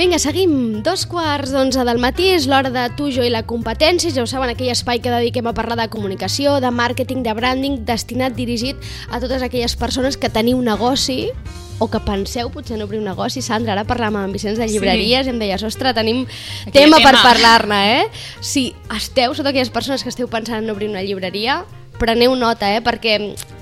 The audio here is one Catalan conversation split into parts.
Vinga, seguim. Dos quarts d'onze del matí és l'hora de tu, jo i la competència. Ja ho saben, aquell espai que dediquem a parlar de comunicació, de màrqueting, de branding, destinat, dirigit a totes aquelles persones que teniu negoci o que penseu potser en obrir un negoci. Sandra, ara parlàvem amb Vicenç de Llibreries sí. i em deies, ostres, tenim tema, tema. per parlar-ne, eh? Si esteu, sota aquelles persones que esteu pensant en obrir una llibreria, preneu nota, eh? perquè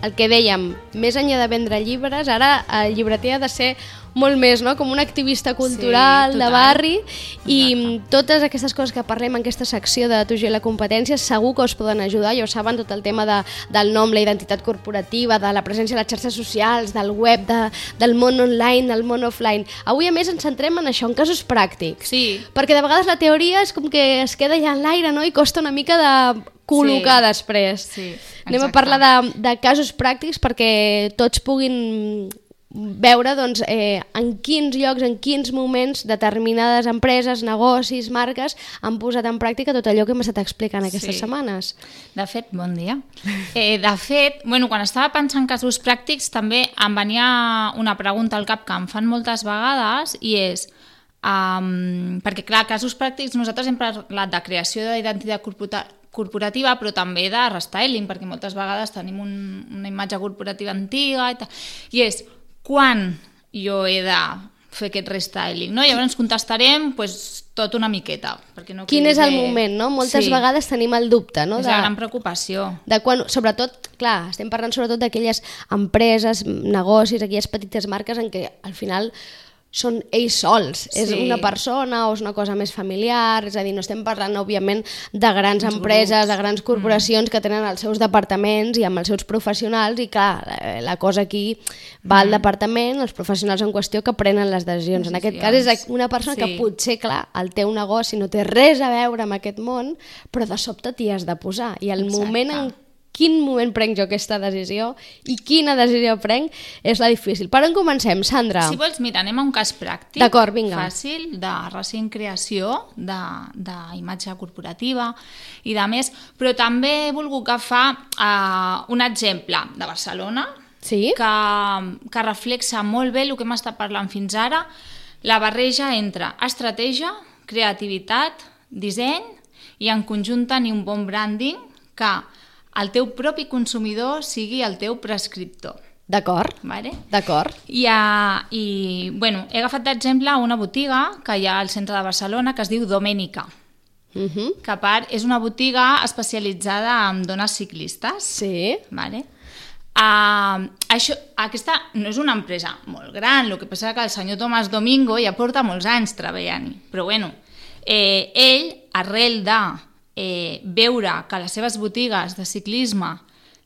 el que dèiem, més enllà de vendre llibres, ara el llibreter ha de ser molt més, no? com un activista cultural Sí, de total. barri i totes aquestes coses que parlem en aquesta secció de Tu i jo i la competència segur que us poden ajudar, ja ho saben, tot el tema de, del nom, la identitat corporativa, de la presència a les xarxes socials, del web, de, del món online, del món offline. Avui, a més, ens centrem en això, en casos pràctics. Sí. Perquè de vegades la teoria és com que es queda ja en l'aire no? i costa una mica de col·locar Sí. després. Sí, Anem a exacte. parlar de, de casos pràctics perquè tots puguin veure doncs, eh, en quins llocs, en quins moments determinades empreses, negocis, marques han posat en pràctica tot allò que hem estat explicant aquestes Sí. setmanes. De fet, bon dia. Eh, de fet, bueno, quan estava pensant en casos pràctics també em venia una pregunta al cap que em fan moltes vegades i és um, perquè clar, casos pràctics nosaltres hem parlat de creació d'identitat corpora- corporativa però també de restyling perquè moltes vegades tenim un, una imatge corporativa antiga i, tal. i és quan jo he de fer aquest restyling, no? Llavors contestarem pues, tot una miqueta. Perquè no Quin és el bé. moment, no? Moltes Sí. vegades tenim el dubte, no? És la gran preocupació. de quan, sobretot, clar, estem parlant sobretot d'aquelles empreses, negocis, aquelles petites marques en què al final són ells sols, és Sí. una persona o és una cosa més familiar, és a dir, no estem parlant, òbviament, de grans Uns empreses, grups. de grans corporacions que tenen els seus departaments i amb els seus professionals i, clar, la, la cosa aquí va al departament, els professionals en qüestió que prenen les decisions. En aquest cas és una persona que Sí. potser, clar, el teu negoci no té res a veure amb aquest món, però de sobte t'hi has de posar. I el Exacte. moment en quin moment prenc jo aquesta decisió i quina decisió prenc és la difícil. Per on comencem, Sandra? Si vols, mira, anem a un cas pràctic. D'acord, vinga. Fàcil, de recent creació d'imatge corporativa i de més, però també he volgut agafar uh, un exemple de Barcelona Sí? que, que reflexa molt bé el que hem estat parlant fins ara, la barreja entre estratègia, creativitat, disseny i en conjunt tenir un bon branding que el teu propi consumidor sigui el teu prescriptor. D'acord, Vale? d'acord. I, uh, i bueno, he agafat d'exemple una botiga que hi ha al centre de Barcelona que es diu Domènica, Uh -huh. que a part és una botiga especialitzada en dones ciclistes. Sí, Vale? Uh, això, aquesta no és una empresa molt gran, el que passa que el senyor Tomàs Domingo ja porta molts anys treballant-hi, però bueno, eh, ell, arrel de eh, veure que a les seves botigues de ciclisme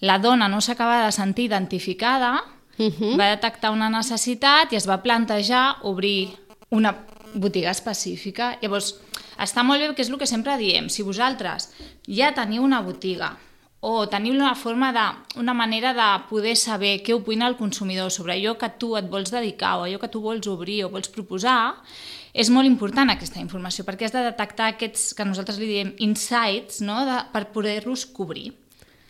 la dona no s'acaba de sentir identificada, Uh -huh. va detectar una necessitat i es va plantejar obrir una botiga específica. Llavors, està molt bé perquè és el que sempre diem, si vosaltres ja teniu una botiga o teniu una forma de, una manera de poder saber què opina el consumidor sobre allò que tu et vols dedicar o allò que tu vols obrir o vols proposar, és molt important aquesta informació perquè has de detectar aquests que nosaltres li diem insights no? de, per poder-los cobrir.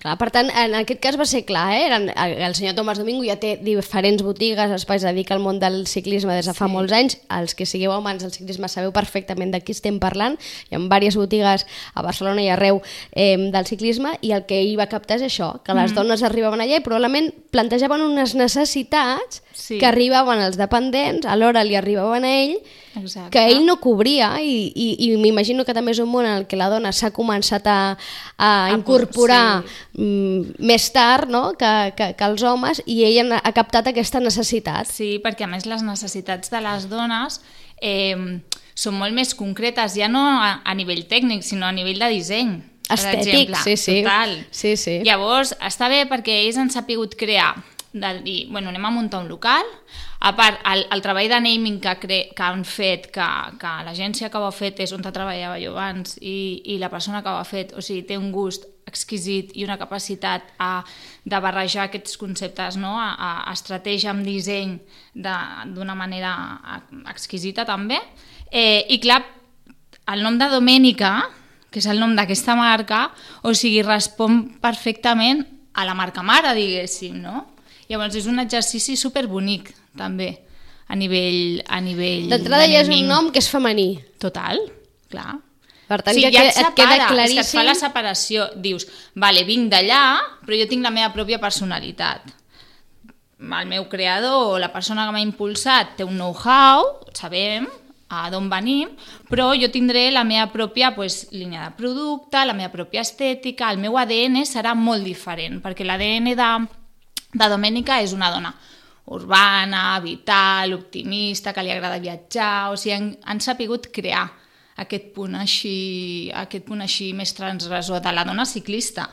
Clar, per tant, en aquest cas va ser clar, eh? Eren, el, senyor Tomàs Domingo ja té diferents botigues, espais, dedica al món del ciclisme des de fa Sí. molts anys. Els que sigueu amants del ciclisme sabeu perfectament de qui estem parlant. Hi ha diverses botigues a Barcelona i arreu eh, del ciclisme i el que ell va captar és això, que les dones arribaven allà i probablement plantejaven unes necessitats Sí. que arribaven als dependents, alhora li arribaven a ell, Exacte. que ell no cobria i, i, i m'imagino que també és un món en el que la dona s'ha començat a, a A incorporar sí. Mm, més tard no? que, que, que els homes i ell ha captat aquesta necessitat. Sí, perquè a més les necessitats de les dones eh, són molt més concretes, ja no a, a nivell tècnic, sinó a nivell de disseny. Estètic, sí, sí. Total. Sí, sí. Llavors, està bé perquè ells han sapigut crear, de dir, bueno, anem a muntar un local, a part, el, el treball de naming que, cre que han fet, que, que l'agència que ho ha fet és on treballava jo abans i, i la persona que ho ha fet, o sigui, té un gust exquisit i una capacitat a, de barrejar aquests conceptes, no? a, a estratègia amb disseny de- d'una manera exquisita també. Eh, I clar, el nom de Domènica, que és el nom d'aquesta marca, o sigui, respon perfectament a la marca mare, diguéssim, no? Llavors és un exercici superbonic, també, a nivell... A nivell D'entrada ja és un nom que és femení. Total, clar. Per tant, sí, ja, ja que, et et queda separa, és que et claríssim... fa la separació. Dius, vale, vinc d'allà, però jo tinc la meva pròpia personalitat. El meu creador o la persona que m'ha impulsat té un know-how, sabem a d'on venim, però jo tindré la meva pròpia pues, línia de producte, la meva pròpia estètica, el meu ADN serà molt diferent, perquè l'ADN de, de Domènica és una dona urbana, vital, optimista, que li agrada viatjar, o sigui, han, han sapigut crear aquest punt així, aquest punt així més transgressor de la dona ciclista,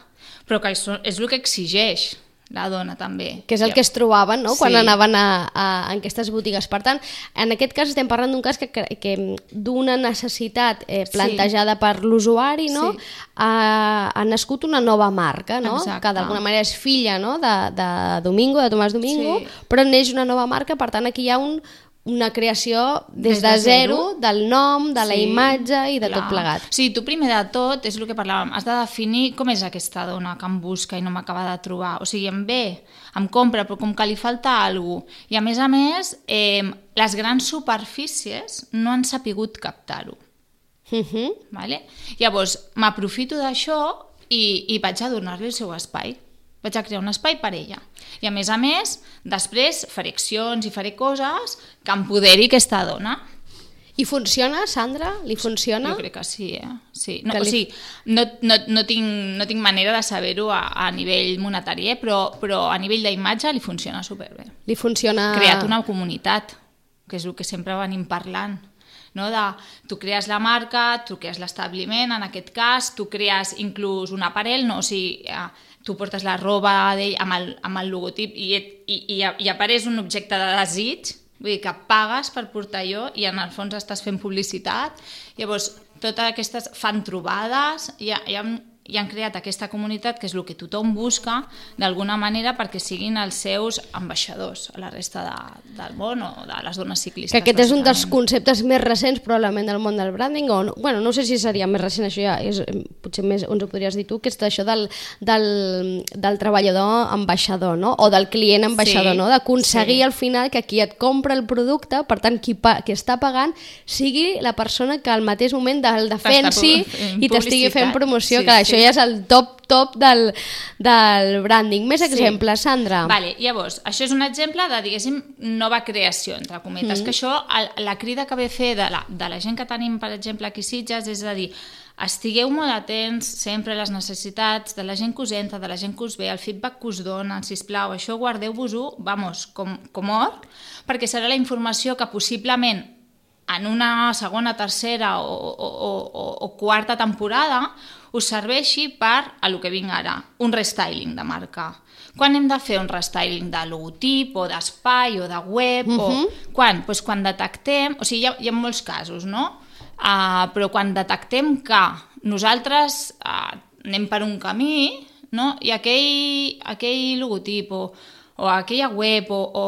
però que és, és el que exigeix la dona també. que és el que es trobaven no? quan Sí. anaven a, a, a aquestes botigues. Per tant, en aquest cas estem parlant d'un cas que, que, que d'una necessitat eh, plantejada sí. per l'usuari no? Sí. ha, ha nascut una nova marca, no? Exacte. que d'alguna manera és filla no? de, de Domingo, de Tomàs Domingo, Sí. però neix una nova marca, per tant aquí hi ha un, una creació des, Des de, de zero, zero. del nom, de la Sí, imatge i de clar. tot plegat. Sí, tu primer de tot, és el que parlàvem, has de definir com és aquesta dona que em busca i no m'acaba de trobar. O sigui, em ve, em compra, però com que li falta alguna cosa. I a més a més, eh, les grans superfícies no han sapigut captar-ho. Uh -huh. Vale? Llavors, m'aprofito d'això i, i vaig a donar-li el seu espai. Vaig a crear un espai per ella. I a més a més, després faré accions i faré coses que empoderi aquesta dona. I funciona, Sandra? Li funciona? Jo crec que sí, eh? Sí. No, Que o li- sigui, no, no, no, tinc, no tinc manera de saber-ho a, a nivell monetari, eh? però, però a nivell d'imatge li funciona superbé. Li funciona... Ha creat una comunitat, que és el que sempre venim parlant. No? De, tu crees la marca, tu crees l'establiment, en aquest cas, tu crees inclús un aparell, no? o sigui, eh, tu portes la roba d'ell amb, el, amb el logotip i, et- i, i, i apareix un objecte de desig, vull dir que pagues per portar allò i en el fons estàs fent publicitat. Llavors, totes aquestes fan trobades, i, i han, i han creat aquesta comunitat que és el que tothom busca d'alguna manera perquè siguin els seus ambaixadors a la resta de, del món o de les dones ciclistes. Que aquest és un dels conceptes més recents probablement del món del branding, o no, bueno, no sé si seria més recent, això ja és, eh, potser més ens ho podries dir tu, que és això del, del, del treballador ambaixador, no? o del client ambaixador, Sí, no? d'aconseguir sí. al final que qui et compra el producte, per tant, qui, pa, qui està pagant, sigui la persona que al mateix moment el defensi i t'estigui fent promoció, Sí, que sí. Això ja és el top top del, del branding. Més Sí. exemples, Sandra. Vale, llavors, això és un exemple de, diguéssim, nova creació, entre cometes, mm. que això, el, la crida que ve fer de la, de la gent que tenim, per exemple, aquí Sitges, és a dir, estigueu molt atents sempre a les necessitats de la gent que us entra, de la gent que us ve, el feedback que us donen, sisplau, això guardeu-vos-ho, vamos, com, com or, perquè serà la informació que possiblement en una segona, tercera o, o, o, o- quarta temporada us serveixi per a lo que vinc ara, un restyling de marca. Quan hem de fer un restyling de logotip o d'espai o de web? Uh -huh. o... Quan? Pues quan detectem... O sigui, hi ha, hi ha molts casos, no? Uh, però quan detectem que nosaltres uh, anem per un camí no? i aquell, aquell logotip o, o aquella web o, o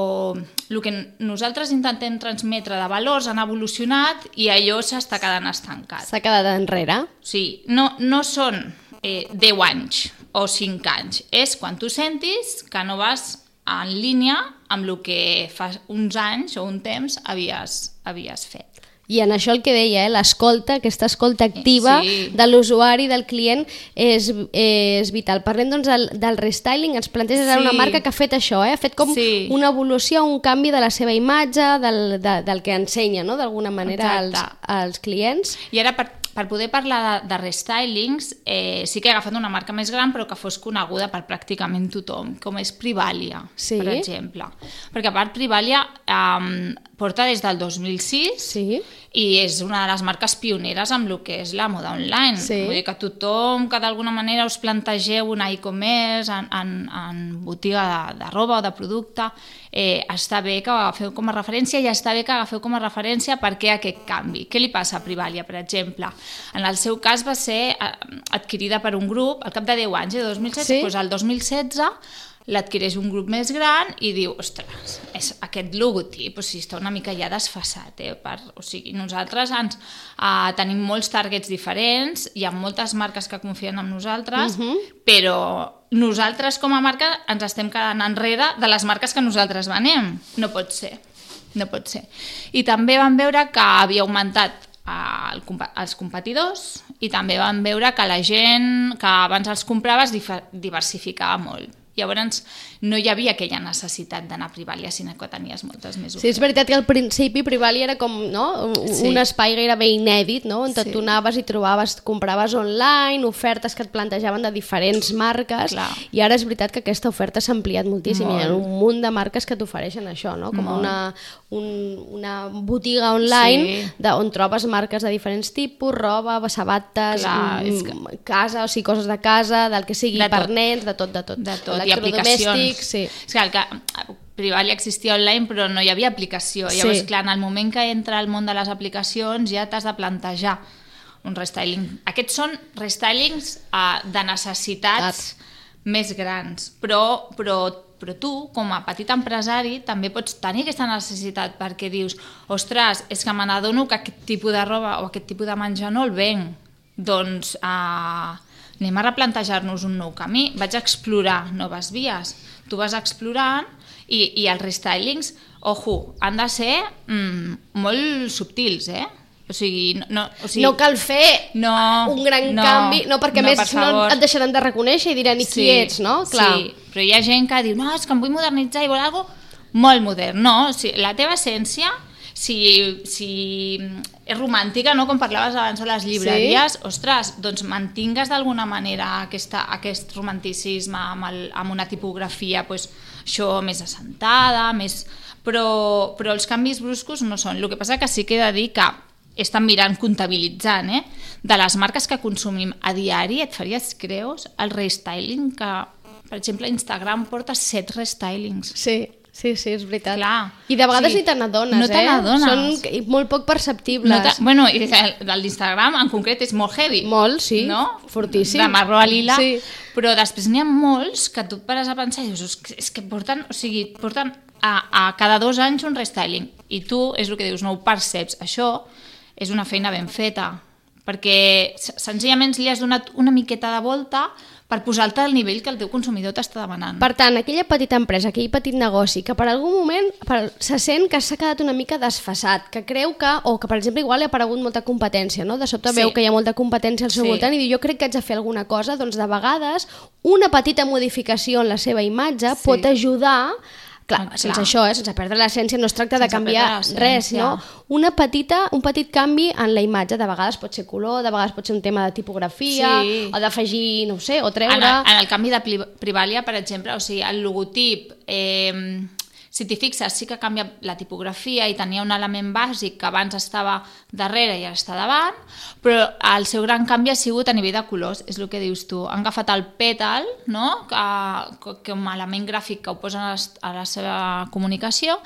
el que nosaltres intentem transmetre de valors han evolucionat i allò s'està quedant estancat. S'ha quedat enrere. Sigui, no, no són eh, 10 anys o 5 anys, és quan tu sentis que no vas en línia amb el que fa uns anys o un temps havies, havies fet. I en això el que deia, eh, l'escolta, aquesta escolta activa Sí. de l'usuari, del client, és, és vital. Parlem doncs del, del restyling, ens planteges Sí. una marca que ha fet això, eh? ha fet com Sí. una evolució, un canvi de la seva imatge, del, de, del que ensenya, no? d'alguna manera, als, als clients. I ara, per, per poder parlar de, de restylings, eh, sí que he agafat una marca més gran, però que fos coneguda per pràcticament tothom, com és Privalia, Sí. per exemple. Perquè a part Privalia eh, porta des del 2006 Sí. i és una de les marques pioneres amb el que és la moda online. Sí. Vull dir que tothom que d'alguna manera us plantegeu un e-commerce en, en, en botiga de, de roba o de producte, eh, està bé que ho agafeu com a referència i està bé que agafeu com a referència per què aquest canvi. Què li passa a Privalia, per exemple? En el seu cas va ser eh, adquirida per un grup al cap de 10 anys, eh, 2016, Sí. doncs el 2016 l'adquireix un grup més gran i diu, ostres, és aquest logotip, o sigui, està una mica ja desfassat, eh? Per, o sigui, nosaltres ens, uh, tenim molts targets diferents, hi ha moltes marques que confien en nosaltres, uh -huh. però nosaltres com a marca ens estem quedant enrere de les marques que nosaltres venem. No pot ser. no pot ser. I també van veure que havia augmentat compa- els competidors i també van veure que la gent que abans els comprava es difa- diversificava molt. Llavors no hi havia aquella necessitat d'anar a Privalia, sinó que tenies moltes més Sí, és veritat que al principi Privali era com no? un, Sí. un espai gairebé inèdit, no? on Sí. tu anaves i trobaves, compraves online, ofertes que et plantejaven de diferents marques, Clar. i ara és veritat que aquesta oferta s'ha ampliat moltíssim, hi ha Molt. un munt de marques que t'ofereixen això, no? com Molt. una, un, una botiga online Sí. de, on trobes marques de diferents tipus, roba, sabates, Clar, mm, que- casa, o sigui, coses de casa, del que sigui De per tot. nens, de tot, de tot. de tot, i Electrodomèstics, aplicacions. Sí. És clar, que Privalia existia online però no hi havia aplicació. Llavors, Sí. clar, en el moment que entra al món de les aplicacions ja t'has de plantejar un restyling. Aquests són restylings uh, de necessitats més grans, però, però, però tu, com a petit empresari, també pots tenir aquesta necessitat perquè dius, ostres, és que me n'adono que aquest tipus de roba o aquest tipus de menjar no el venc. Doncs uh, anem a replantejar-nos un nou camí, vaig a explorar noves vies. Tu vas explorant i, i els restylings, ojo, han de ser mm, molt subtils, eh? O sigui, no, no, o sigui, no cal fer no, un gran no, canvi, no, perquè no, més per no et deixaran de reconèixer i diran i qui ets, no? Clar. Sí, però hi ha gent que diu, no, és que em vull modernitzar i vol algo molt modern. No, o sigui, la teva essència, si, si és romàntica, no? com parlaves abans de les llibreries, sí? ostres, doncs mantingues d'alguna manera aquesta, aquest romanticisme amb, el, amb una tipografia pues, això més assentada, més... Però, però els canvis bruscos no són. El que passa que sí que he de dir que estan mirant, comptabilitzant, eh? de les marques que consumim a diari, et faries creus el restyling que, per exemple, Instagram porta set restylings. Sí, sí, sí, és veritat. Clar. I de vegades Sí. ni te n'adones, No eh? n'adones. Són molt poc perceptibles. No bueno, d'Instagram en concret és molt heavy. Molt, sí, no? fortíssim. De marró a lila. Sí. Però després n'hi ha molts que tu pares a pensar i dius, "És que- porten, o sigui, porten a, a cada dos anys un restyling. I tu, és el que dius, no ho perceps. Això és una feina ben feta, perquè se- senzillament li has donat una miqueta de volta per posar-te al nivell que el teu consumidor t'està demanant. Per tant, aquella petita empresa, aquell petit negoci, que per algun moment per, se sent que s'ha quedat una mica desfasat, que creu que, o que per exemple igual li ha aparegut molta competència, no? de sobte Sí. veu que hi ha molta competència al seu Sí. voltant i diu jo crec que haig de fer alguna cosa, doncs de vegades una petita modificació en la seva imatge Sí. pot ajudar Clar, Ah, sense clar. això, eh? sense perdre l'essència, no es tracta de Sense canviar perdre res, no? Una petita, un petit canvi en la imatge, de vegades pot ser color, de vegades pot ser un tema de tipografia, Sí. o d'afegir, no sé, o treure... En el, en el canvi de Pri- Privalia, per exemple, o sigui, el logotip, eh, si t'hi fixes, sí que canvia la tipografia i tenia un element bàsic que abans estava darrere i ara està davant, però el seu gran canvi ha sigut a nivell de colors, és el que dius tu. Han agafat el pètal, no?, que, que a element gràfic que ho posen a la seva comunicació,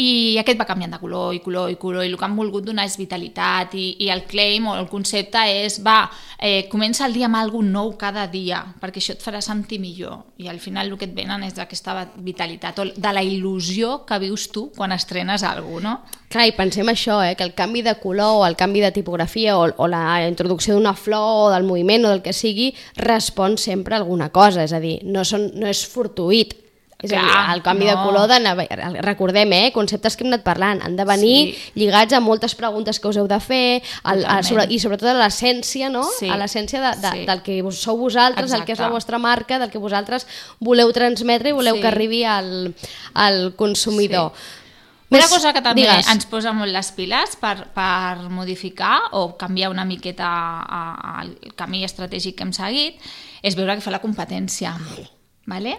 i aquest va canviant de color i color i color, i el que han volgut donar és vitalitat, i, i el claim o el concepte és, va, eh, comença el dia amb alguna nou cada dia, perquè això et farà sentir millor, i al final el que et venen és d'aquesta vitalitat, o de la il·lusió que vius tu quan estrenes alguna cosa, no? Clar, i pensem això, eh, que el canvi de color o el canvi de tipografia o, o la introducció d'una flor o del moviment o del que sigui respon sempre a alguna cosa, és a dir, no, són, no és fortuït. És a dir, Clar, el canvi no. de color, de, recordem, eh, conceptes que hem anat parlant, han de venir Sí. lligats a moltes preguntes que us heu de fer al, a, sobre, i sobretot a l'essència, no? Sí. A l'essència de, de, Sí. del que vos- sou vosaltres, el que és la Exacte. vostra marca, del que vosaltres voleu transmetre i voleu Sí. que arribi al, al consumidor. Una Més- cosa que també digues. ens posa molt les piles per, per modificar o canviar una miqueta el camí estratègic que hem seguit és veure què fa la competència. Vale?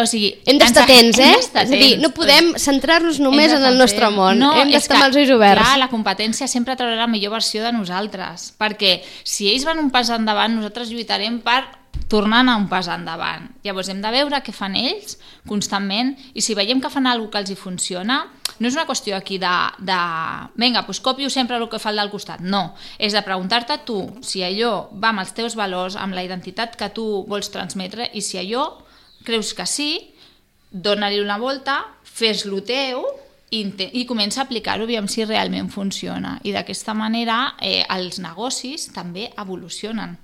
O sigui, Hem d'estar atents, eh? hem d'estar És a dir, no podem centrar-nos només Hem en el nostre món. Hem és d'estar amb els ulls oberts. Clar, la competència sempre traurà la millor versió de nosaltres, perquè si ells van un pas endavant, nosaltres lluitarem per tornar a un pas endavant. Llavors hem de veure què fan ells constantment i si veiem que fan alguna que els hi funciona, no és una qüestió aquí de, de vinga, doncs copio sempre el que fa el del costat. No, és de preguntar-te tu si allò va amb els teus valors, amb la identitat que tu vols transmetre i si allò creus que sí, dona-li una volta, fes-lo teu i, i comença a aplicar-ho, aviam si realment funciona. I d'aquesta manera eh, els negocis també evolucionen.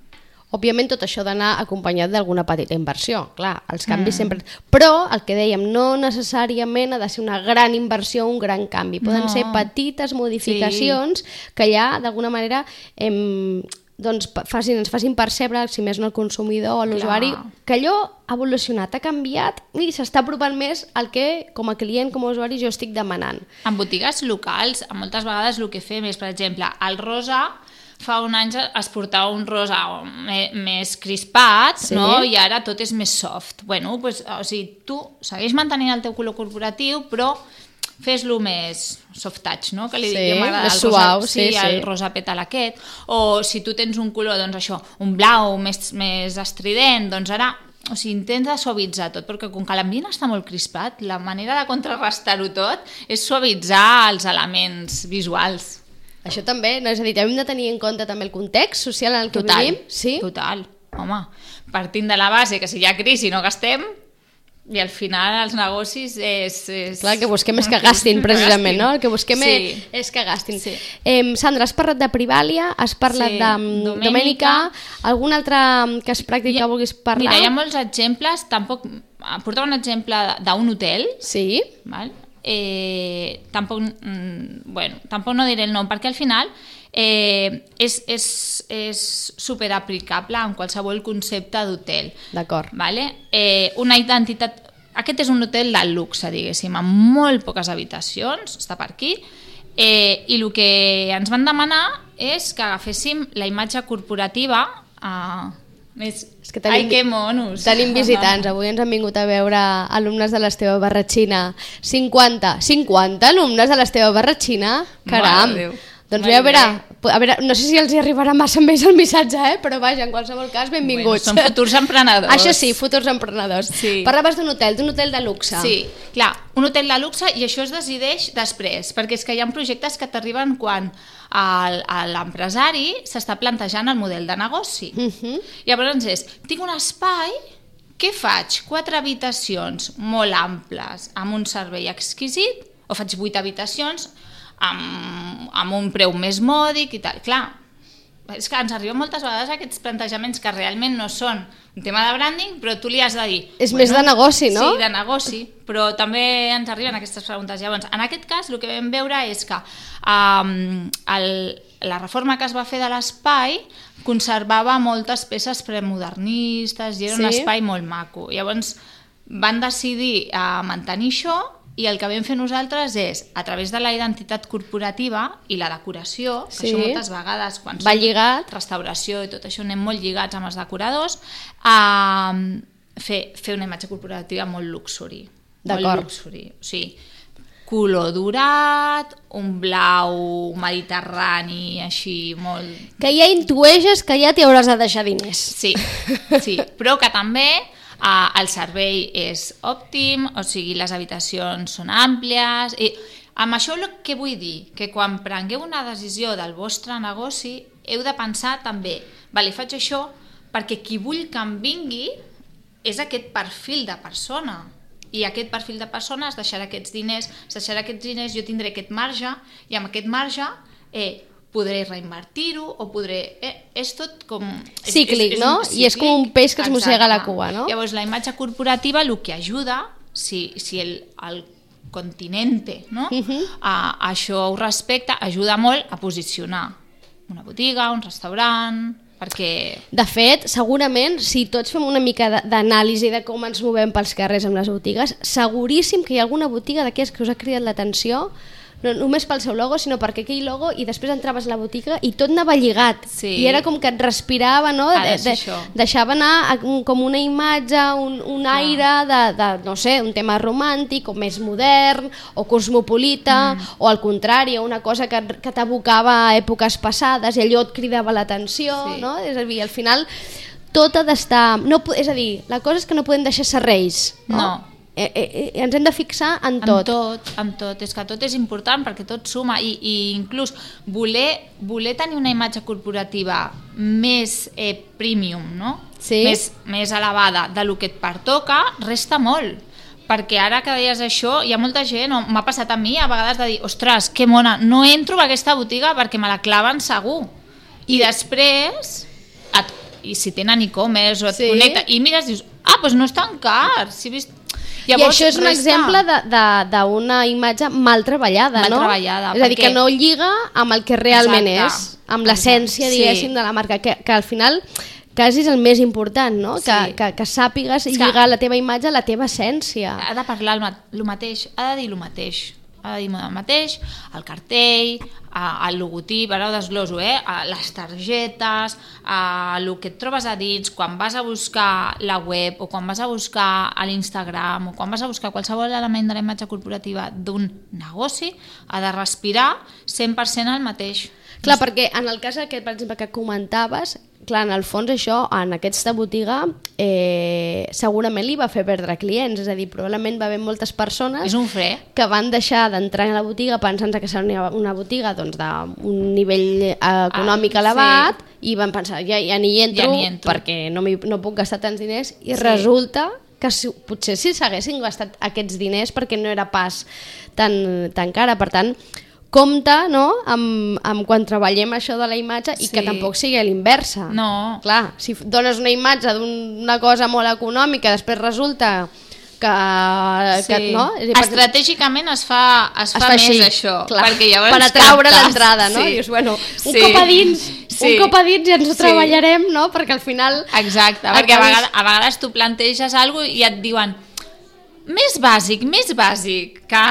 Òbviament tot això d'anar acompanyat d'alguna petita inversió, clar, els canvis mm. sempre... Però, el que dèiem, no necessàriament ha de ser una gran inversió un gran canvi, poden No. ser petites modificacions sí. que ja, d'alguna manera, em, doncs, facin, ens facin percebre, si més no el consumidor o l'usuari, que allò ha evolucionat, ha canviat i s'està apropant més al que, com a client, com a usuari, jo estic demanant. En botigues locals, a moltes vegades el que fem és, per exemple, el rosa fa un any es portava un rosa més crispat, Sí. no? i ara tot és més soft. Bueno, pues, o sigui, tu segueix mantenint el teu color corporatiu, però fes-lo més soft touch, no? Que li Sí, dic, m'agrada el rosa, suau, sí, sí, el rosa petal aquest, o si tu tens un color, doncs això, un blau més, més estrident, doncs ara o sigui, intenta suavitzar tot, perquè com que l'ambient està molt crispat, la manera de contrarrestar-ho tot és suavitzar els elements visuals. Això també, no? és a dir, hem de tenir en compte també el context social en el que Total, vivim. Sí? total. Home, partint de la base que si hi ha crisi no gastem, i al final els negocis és... és... Clar, el que busquem és que gastin, precisament, no? El que busquem sí. és, que gastin. Sí. Eh, Sandra, has parlat de Privalia, has parlat Sí, de mm, Domènica. Domènica, algun altre mm, cas pràctic que vulguis parlar? Mira, hi ha molts exemples, tampoc... Portava un exemple d'un hotel, Sí, val? Eh, tampoc, mm, bueno, tampoc no diré el nom, perquè al final eh, és, és, és superaplicable en qualsevol concepte d'hotel. d'acord. Vale? Eh, una identitat... Aquest és un hotel de luxe, diguéssim, amb molt poques habitacions, està per aquí, eh, i el que ens van demanar és que agaféssim la imatge corporativa a... Més... És que tenim- Ai, que monos! Tenim visitants, avui ens han vingut a veure alumnes de l'Esteve Barratxina. 50, 50 alumnes de l'Esteve Barratxina? Caram! Mare. Doncs bé, a veure, a veure, no sé si els hi arribarà massa ells el missatge, eh? però vaja, en qualsevol cas, benvinguts. Bueno, són futurs emprenedors. Això sí, futurs emprenedors. Sí. Parlaves d'un hotel, d'un hotel de luxe. Sí, clar, un hotel de luxe i això es decideix després, perquè és que hi ha projectes que t'arriben quan l'empresari s'està plantejant el model de negoci. Mhm. Llavors és, tinc un espai, què faig? Quatre habitacions molt amples, amb un servei exquisit, o faig vuit habitacions amb, amb un preu més mòdic i tal. Clar, és que ens arriben moltes vegades aquests plantejaments que realment no són un tema de branding, però tu li has de dir... És més de negoci, no? Sí, de negoci, però també ens arriben aquestes preguntes. Llavors, en aquest cas, el que vam veure és que um, el, la reforma que es va fer de l'espai conservava moltes peces premodernistes i era un Sí. espai molt maco. Llavors, van decidir uh, mantenir això i el que vam fer nosaltres és, a través de la identitat corporativa i la decoració, que Sí. això moltes vegades quan Va lligat. restauració i tot això anem molt lligats amb els decoradors, a fer, fer una imatge corporativa molt luxury. Molt D'acord. luxury. O sigui, color dorat, un blau mediterrani, així molt... Que ja intueixes que ja t'hi hauràs de deixar diners. Sí, sí, però que també eh, el servei és òptim, o sigui, les habitacions són àmplies... I amb això el que vull dir, que quan prengueu una decisió del vostre negoci heu de pensar també, vale, faig això perquè qui vull que em vingui és aquest perfil de persona. I aquest perfil de persona es deixarà aquests diners, es deixarà aquests diners, jo tindré aquest marge i amb aquest marge eh, podré reinvertir-ho o podré... Eh, és tot com... és- Cíclic, un no? I és com un peix que es mossega la cua, no? Llavors, la imatge corporativa el que ajuda, si, si el, el continente no? Mhm. a, això ho respecta, ajuda molt a posicionar una botiga, un restaurant, perquè... De fet, segurament, si tots fem una mica d'anàlisi de com ens movem pels carrers amb les botigues, seguríssim que hi ha alguna botiga d'aquelles que us ha cridat l'atenció, no només pel seu logo, sinó perquè aquell logo, i després entraves a la botiga i tot anava lligat. Sí. I era com que et respirava, no? De ser això. deixava anar com una imatge, un, un aire de, de, no sé, un tema romàntic, o més modern, o cosmopolita, mm. o al contrari, una cosa que, que t'abocava a èpoques passades i allò et cridava l'atenció, Sí. no? És a dir, al final tot ha d'estar... No, és a dir, la cosa és que no podem deixar serreis. No. No. Eh, eh, eh, ens hem de fixar en tot. Amb tot, amb tot. És que tot és important perquè tot suma i, i inclús voler, voler tenir una imatge corporativa més eh, premium, no? Sí. Més, més elevada de lo que et pertoca, resta molt perquè ara que deies això, hi ha molta gent, o m'ha passat a mi a vegades de dir, ostres, que mona, no entro a aquesta botiga perquè me la claven segur. I després et, i si tenen e-commerce o et Sí. connecta, i mires i dius, ah, doncs no és tan car, si he vist... I això és un resta- exemple de- de- d'una imatge mal treballada, Mal no? treballada, És a dir, perquè- que no lliga amb el que realment Exacte. és, amb l'essència, diguéssim, Sí. de la marca, que, que al final quasi és el més important, no? Sí. Que, que, que sàpigues que- lligar la teva imatge a la teva essència. ha de parlar el, ma- el mateix, ha de dir el mateix ha de dir el mateix, el cartell el logotip, ara ho desgloso eh? a les targetes a el que et trobes a dins quan vas a buscar la web o quan vas a buscar a l'Instagram o quan vas a buscar qualsevol element de la imatge corporativa d'un negoci ha de respirar 100% el mateix Clar, perquè en el cas aquest, per exemple, que comentaves, clar, en el fons això, en aquesta botiga, eh, segurament li va fer perdre clients, és a dir, probablement va haver moltes persones és un fre que van deixar d'entrar a la botiga pensant que serà una botiga doncs, d'un nivell eh, econòmic Ah, elevat i van pensar, ja, ja ni hi entro, Ja entro. perquè no, no puc gastar tants diners i Sí. resulta que si, potser si s'haguessin gastat aquests diners perquè no era pas tan, tan cara, per tant compte no? amb, amb quan treballem això de la imatge i Sí. que tampoc sigui a l'inversa No. clar, si dones una imatge d'una cosa molt econòmica després resulta que, que no? Estratègicament es fa, es fa més així, això, clar, perquè llavors per atraure l'entrada, no? Sí. I dius, bueno, un Sí. cop a dins, Sí. un cop a dins ja ens ho Sí. treballarem, no? Perquè al final... Exacte, perquè a acabes- vegades, a vegades tu planteges alguna cosa i et diuen més bàsic, més bàsic, que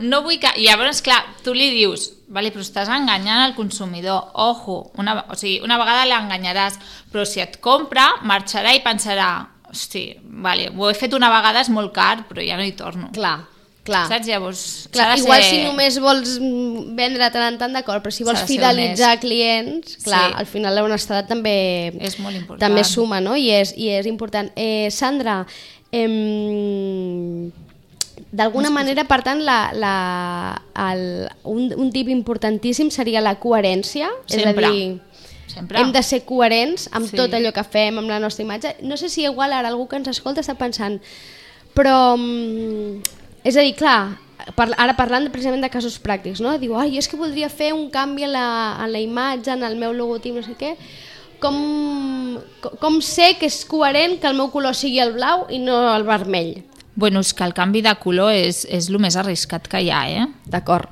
no vull que... I llavors, clar, tu li dius, vale, però estàs enganyant el consumidor, ojo, una, o sigui, una vegada l'enganyaràs, però si et compra, marxarà i pensarà, hosti, vale, ho he fet una vegada, és molt car, però ja no hi torno. Clar, clar. Saps? Llavors, Clar, de igual ser- si només vols vendre tant en tant, d'acord, però si vols ser fidelitzar clients, clar, Sí. al final l'honestedat també, És molt important. també suma, no? I és, i és important. Eh, Sandra, em, d'alguna manera, per tant, la, la, el, un, un tip importantíssim seria la coherència, Sempre. és a dir, Sempre. hem de ser coherents amb Sí. tot allò que fem, amb la nostra imatge. No sé si igual ara algú que ens escolta està pensant, però... mm, És a dir, clar, ara parlant precisament de casos pràctics, no? Diu, ai, és que voldria fer un canvi en la, en la imatge, en el meu logotip, no sé què. Com, com, com sé que és coherent que el meu color sigui el blau i no el vermell? Bueno, és que el canvi de color és, és el més arriscat que hi ha, eh? D'acord.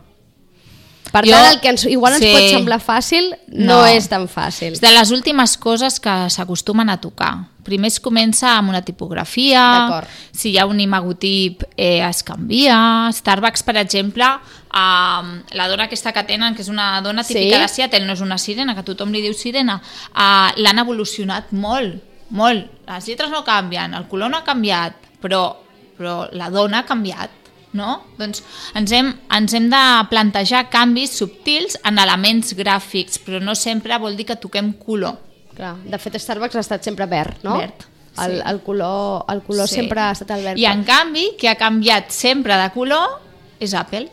Per Jo- tant, el que ens, igual ens sí. pot semblar fàcil, no, No. és tan fàcil. És de les últimes coses que s'acostumen a tocar. Primer es comença amb una tipografia, si hi ha un imagotip eh, es canvia. Starbucks, per exemple, eh, la dona aquesta que tenen, que és una dona Sí. típica de Seattle, no és una sirena, que tothom li diu sirena, eh, l'han evolucionat molt, molt. Les lletres no canvien, el color no ha canviat, però, però la dona ha canviat no? Doncs ens hem, ens hem de plantejar canvis subtils en elements gràfics, però no sempre vol dir que toquem color. Clar, de fet, Starbucks ha estat sempre verd, no? Verd, El, sí. el color, el color Sí. sempre ha estat el verd. I en canvi, qui ha canviat sempre de color és Apple.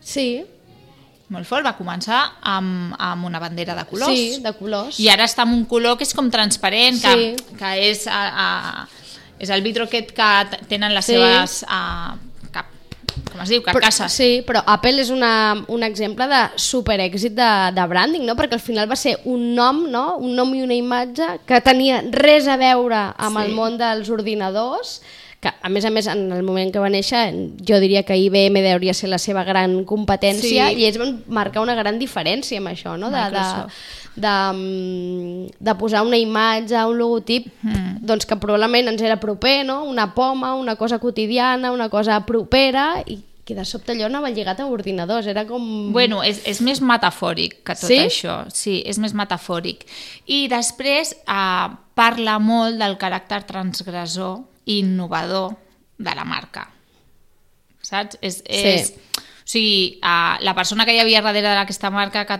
Sí, Molt fort, va començar amb, amb una bandera de colors. sí, de colors. I ara està amb un color que és com transparent, que, Sí. que és, a, a, és el vidro aquest que tenen les Sí. seves... A, com es diu? Carcasses. Però, sí, però Apple és una, un exemple de superèxit de, de branding, no? Perquè al final va ser un nom, no? Un nom i una imatge que tenia res a veure amb Sí. el món dels ordinadors, que a més a més en el moment que va néixer jo diria que IBM hauria ser la seva gran competència Sí. i ells van marcar una gran diferència amb això, no? De, de, Microsoft. de, mm, de posar una imatge, un logotip Mm. doncs que probablement ens era proper, no? una poma, una cosa quotidiana, una cosa propera i que de sobte allò anava lligat a ordinadors, era com... Bueno, és, és més metafòric que tot Sí? això. Sí, és més metafòric. I després eh, parla molt del caràcter transgressor innovador de la marca. Saps? És, és, O sigui, uh, la persona que hi havia darrere d'aquesta marca, que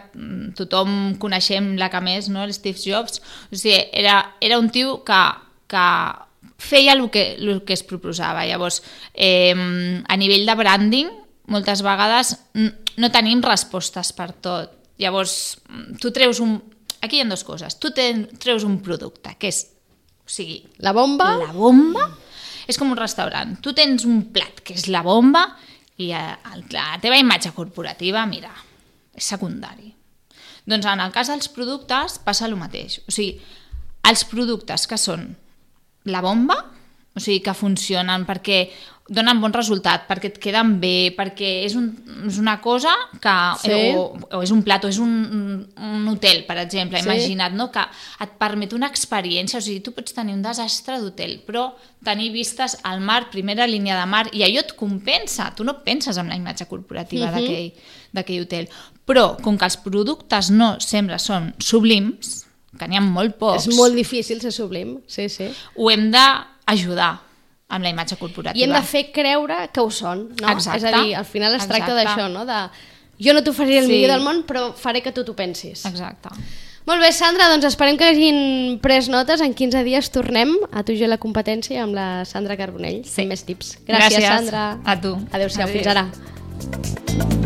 tothom coneixem la que més, no? el Steve Jobs, o sigui, era, era un tio que, que feia el que, el que es proposava. Llavors, eh, a nivell de branding, moltes vegades no tenim respostes per tot. Llavors, tu treus un... Aquí hi ha dues coses. Tu ten, treus un producte, que és... O sigui, La bomba? la bomba és com un restaurant. Tu tens un plat que és la bomba i eh, la teva imatge corporativa, mira, és secundari. Doncs en el cas dels productes passa el mateix. O sigui, Els productes que són la bomba, o sigui, que funcionen perquè donen bon resultat, perquè et queden bé, perquè és, un, és una cosa que... Sí. O, o és un plat, o és un, un hotel, per exemple, Sí. imagina't, no? que et permet una experiència, o sigui, tu pots tenir un desastre d'hotel, però tenir vistes al mar, primera línia de mar, i allò et compensa, tu no penses en la imatge corporativa Mhm. d'aquell d'aquell hotel. Però, com que els productes no sempre són sublims, que n'hi ha molt pocs, És molt difícil ser sublim, sí, sí. ho hem d'ajudar amb la imatge corporativa. I hem de fer creure que ho són, no? Exacte. És a dir, al final es tracta Exacte. d'això, no? De, jo no t'oferiré el Sí. millor del món, però faré que tu t'ho pensis. Exacte. Molt bé, Sandra, doncs esperem que hagin pres notes. En 15 dies tornem a tu i jo la competència amb la Sandra Carbonell, sí. amb més tips. Gràcies, Gràcies. Sandra. A tu. Adéu-siau, Adéu. fins ara.